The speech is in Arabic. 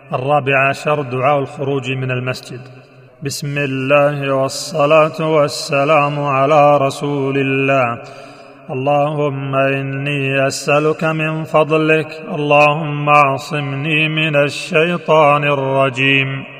الرابع عشر دعاء الخروج من المسجد. بسم الله والصلاة والسلام على رسول الله. اللهم إني أسألك من فضلك. اللهم أعصمني من الشيطان الرجيم.